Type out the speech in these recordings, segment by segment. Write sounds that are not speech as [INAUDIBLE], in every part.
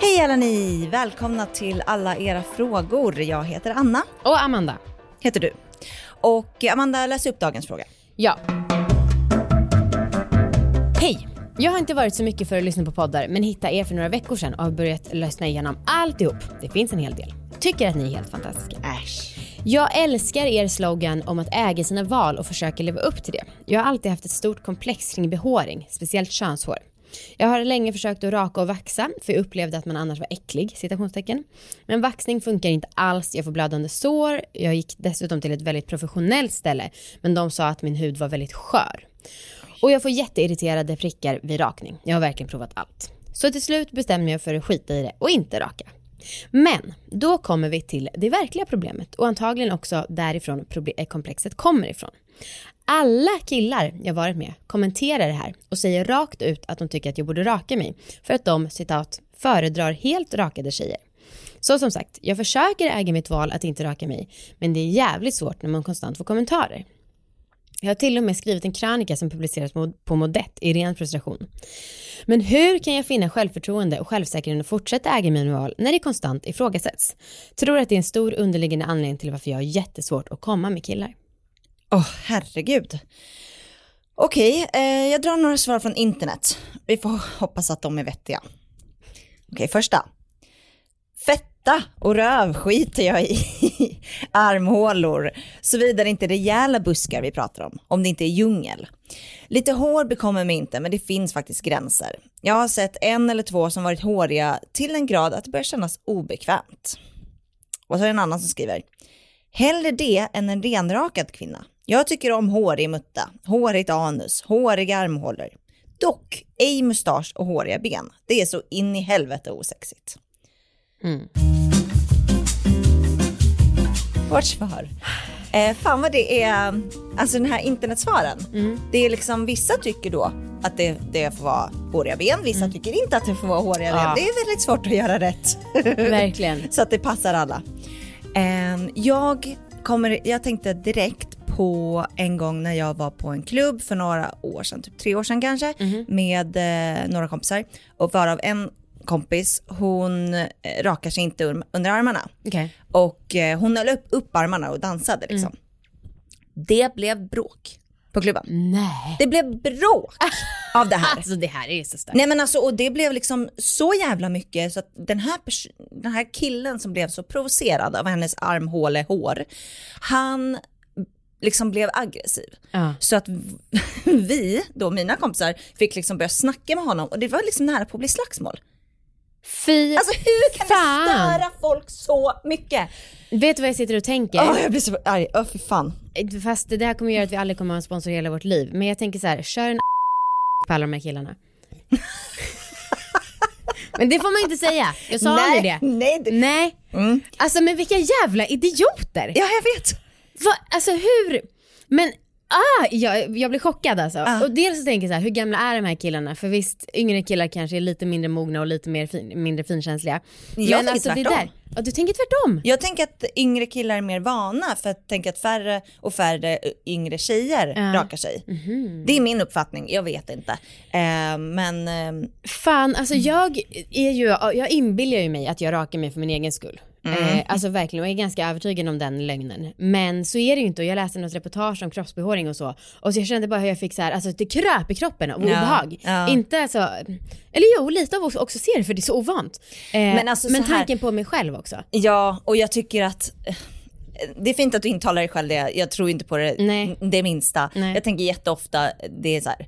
Hej alla ni! Välkomna till alla era frågor. Jag heter Anna. Och Amanda. Heter du. Och Amanda, läs upp dagens fråga. Ja. Hej! Jag har inte varit så mycket för att lyssna på poddar men hittade er för några veckor sedan och har börjat lyssna igenom alltihop. Det finns en hel del. Tycker att ni är helt fantastiska. Äsch. Jag älskar er slogan om att äga sina val och försöka leva upp till det. Jag har alltid haft ett stort komplex kring behåring, speciellt könshår. Jag har länge försökt att raka och vaxa för jag upplevde att man annars var äcklig, citationstecken. Men vaxning funkar inte alls, jag får blödande sår, jag gick dessutom till ett väldigt professionellt ställe men de sa att min hud var väldigt skör. Och jag får jätteirriterade prickar vid rakning. Jag har verkligen provat allt. Så till slut bestämde jag för att skita i det och inte raka. Men då kommer vi till det verkliga problemet och antagligen också därifrån eh, komplexet kommer ifrån. Alla killar jag varit med kommenterar det här och säger rakt ut att de tycker att jag borde raka mig för att de citat föredrar helt rakade tjejer. Så som sagt, jag försöker äga mitt val att inte raka mig men det är jävligt svårt när man konstant får kommentarer. Jag har till och med skrivit en krönika som publiceras på Modett i ren frustration. Men hur kan jag finna självförtroende och självsäkerhet och fortsätta äga mina val när det konstant ifrågasätts? Tror att det är en stor underliggande anledning till varför jag har jättesvårt att komma med killar. Åh, oh, herregud. Okej, eh, jag drar några svar från internet. Vi får hoppas att de är vettiga. Okej, första fitta och röv skiter jag i. [LAUGHS] Armhålor, såvida det inte är rejäla buskar vi pratar om, om det inte är djungel. Lite hår bekommer mig inte, men det finns faktiskt gränser. Jag har sett en eller två som varit håriga till en grad att det börjar kännas obekvämt. Och så är det en annan som skriver, hellre det än en renrakad kvinna. Jag tycker om hårig mutta, hårigt anus, håriga armhålor. Dock ej mustasch och håriga ben. Det är så in i helvete osexigt. Mm. Vårt svar. Eh, fan vad det är, alltså den här internetsvaren. Mm. Det är liksom, vissa tycker då att det, det får vara håriga ben, vissa mm. tycker inte att det får vara håriga ja. ben. Det är väldigt svårt att göra rätt. [LAUGHS] Verkligen. så att det passar alla. Eh, jag, kommer, jag tänkte direkt på en gång när jag var på en klubb för några år sedan, typ tre år sedan kanske, mm. med eh, några kompisar. Och varav en kompis, hon eh, rakar sig inte under armarna. Okay. Och eh, hon höll upp, upp armarna och dansade liksom. Mm. Det blev bråk på klubben. Nej. Det blev bråk [LAUGHS] av det här. Alltså det här är så starkt. Nej men alltså och det blev liksom så jävla mycket så att den här, den här killen som blev så provocerad av hennes armhålehår, han liksom blev aggressiv. Ja. Så att [LAUGHS] vi, då mina kompisar, fick liksom börja snacka med honom och det var liksom nära på att bli slagsmål. Fy Alltså hur kan fan. det störa folk så mycket? Vet du vad jag sitter och tänker? Oh, jag blir så arg, oh, fy fan. Fast det där kommer göra att vi aldrig kommer ha en sponsor hela vårt liv. Men jag tänker så här, kör en [LAUGHS] på alla de här killarna. [LAUGHS] men det får man inte säga. Jag sa nej, aldrig det. Nej. Det... Nej. Mm. Alltså men vilka jävla idioter. Ja jag vet. Va? Alltså hur? Men Ah, jag, jag blir chockad alltså. Ah. Och dels så tänker jag så här, hur gamla är de här killarna? För visst, yngre killar kanske är lite mindre mogna och lite mer fin, mindre finkänsliga. Jag Men alltså tvärtom. det där, ja, du tänker tvärtom? Jag tänker att yngre killar är mer vana för att tänka att färre och färre yngre tjejer Ja. rakar sig. Mhm. Det är min uppfattning, jag vet inte. Eh, men eh, Fan, alltså jag är ju, jag inbillar ju mig att jag rakar mig för min egen skull. Eh, alltså verkligen, jag är ganska övertygad om den lögnen. Men så är det ju inte och jag läste något reportage om kroppsbehåring och så. Och så jag kände bara hur jag fick så här, alltså det kröp i kroppen av Ja, obehag. ja. Inte så, eller jo lite av också ser det för det är så ovant. Eh, Men alltså men så här- tanken på mig själv också. ja, och jag tycker att eh, det är fint att du intalar dig själv det, jag tror inte på det, Nej. det minsta. Nej. Jag tänker jätteofta, det är så här,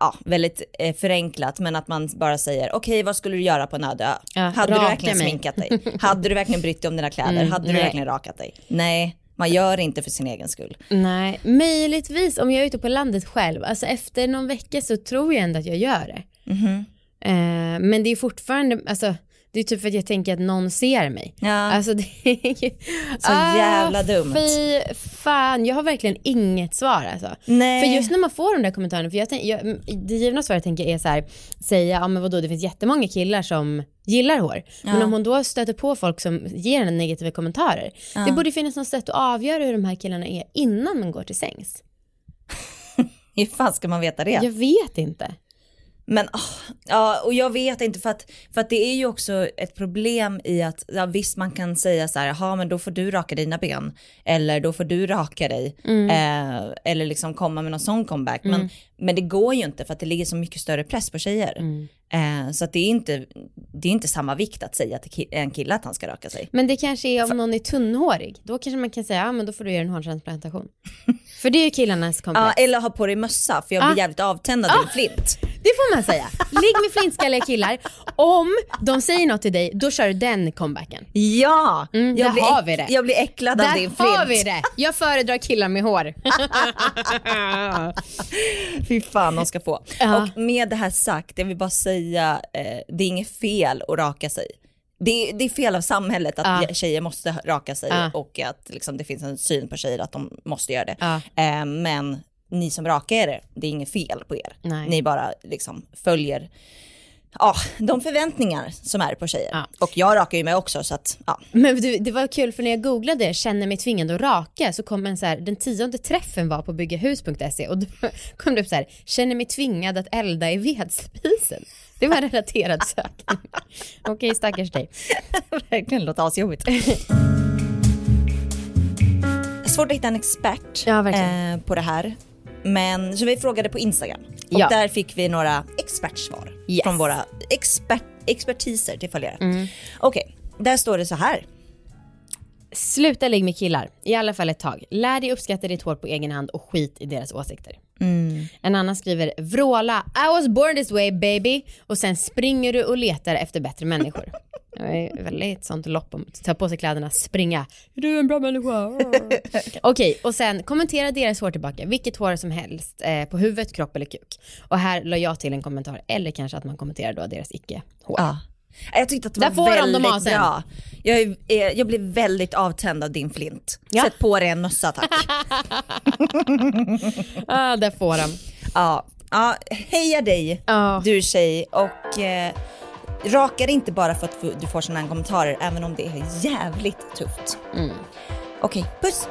ja, väldigt eh, förenklat, men att man bara säger okej vad skulle du göra på en öde ö? Ja, Hade du verkligen mig. sminkat dig? Hade du verkligen brytt dig om dina kläder? Mm, Hade du nej. verkligen rakat dig? Nej, man gör det inte för sin egen skull. Nej, möjligtvis om jag är ute på landet själv. Alltså efter någon vecka så tror jag ändå att jag gör det. Mhm. Eh, men det är fortfarande, alltså det är typ för att jag tänker att någon ser mig. Ja. Alltså det är ju... Så jävla dumt. Fy fan, jag har verkligen inget svar alltså. Nej. För just när man får de där kommentarerna, för jag tänk, jag, det givna svaret tänker jag är så här, säga, ja men vadå det finns jättemånga killar som gillar hår. Men Ja. om hon då stöter på folk som ger henne negativa kommentarer, det borde finnas något sätt att avgöra hur de här killarna är innan man går till sängs. [LAUGHS] Hur fan ska man veta det? Jag vet inte. Men åh, ja, och jag vet inte för att, för att det är ju också ett problem i att ja, visst man kan säga så här, jaha men då får du raka dina ben eller då får du raka dig eh, eller liksom komma med någon sån comeback. Men, men det går ju inte för att det ligger så mycket större press på tjejer. Eh, så att det är inte, det är inte samma vikt att säga till en kille att han ska raka sig. Men det kanske är om någon är tunnhårig. Då kanske man kan säga, ja men då får du göra en hårtransplantation. [LAUGHS] För det är ju killarnas komplex. Ja, eller ha på dig mössa för jag blir Ah. jävligt avtänd av din flint. Det får man säga. Ligg med flintskalliga killar. Om de säger något till dig, då kör du den comebacken. Ja, Mm, jag, där blir har vi det. jag blir äcklad av Där din flint. har vi det. Jag föredrar killar med hår. [LAUGHS] Fy fan de ska få. Ja. Och med det här sagt, jag vill bara säga, eh, det är inget fel att raka sig. Det är, det är fel av samhället att Ja. tjejer måste raka sig Ja. och att liksom, det finns en syn på tjejer att de måste göra det. Ja. Eh, men ni som rakar er, det är inget fel på er. Nej. Ni bara liksom följer ja, de förväntningar som är på tjejer. Ja. Och jag rakar ju mig också så att ja. Men du, det var kul för när jag googlade känner mig tvingad att raka så kom en så här, den tionde träffen var på byggahus.se och då [LAUGHS] kom det upp så här, känner mig tvingad att elda i vedspisen. Det var en relaterad [LAUGHS] sökning. Okej, stackars dig. [LAUGHS] verkligen låter asjobbigt. Svårt att hitta en expert Ja, eh, på det här. Men så vi frågade på Instagram och Ja. där fick vi några expertsvar Yes. från våra expert, expertiser till följare. Mm. Okej, där står det så här. Sluta ligg med killar, i alla fall ett tag. Lär dig uppskatta ditt hår på egen hand och skit i deras åsikter. En annan skriver vråla I was born this way baby och sen springer du och letar efter bättre människor. [LAUGHS] Det är väldigt sånt lopp om att ta på sig kläderna, springa. Är du en bra människa? [LAUGHS] Okej, och sen kommentera deras hår tillbaka, vilket hår som helst, eh, på huvudet, kropp eller kuk. Och här la jag till en kommentar, eller kanske att man kommenterar då deras icke-hår. Ja. Jag tyckte att det Där var får de väldigt sen. bra. Jag, är, eh, jag blev väldigt avtänd av din flint. Ja. Sätt på dig en mössa tack. [LAUGHS] Ah, där får de. ja. ja, heja dig Ja. du tjej och eh, raka dig inte bara för att du får sådana här kommentarer även om det är jävligt tufft. Mm. Okej, puss!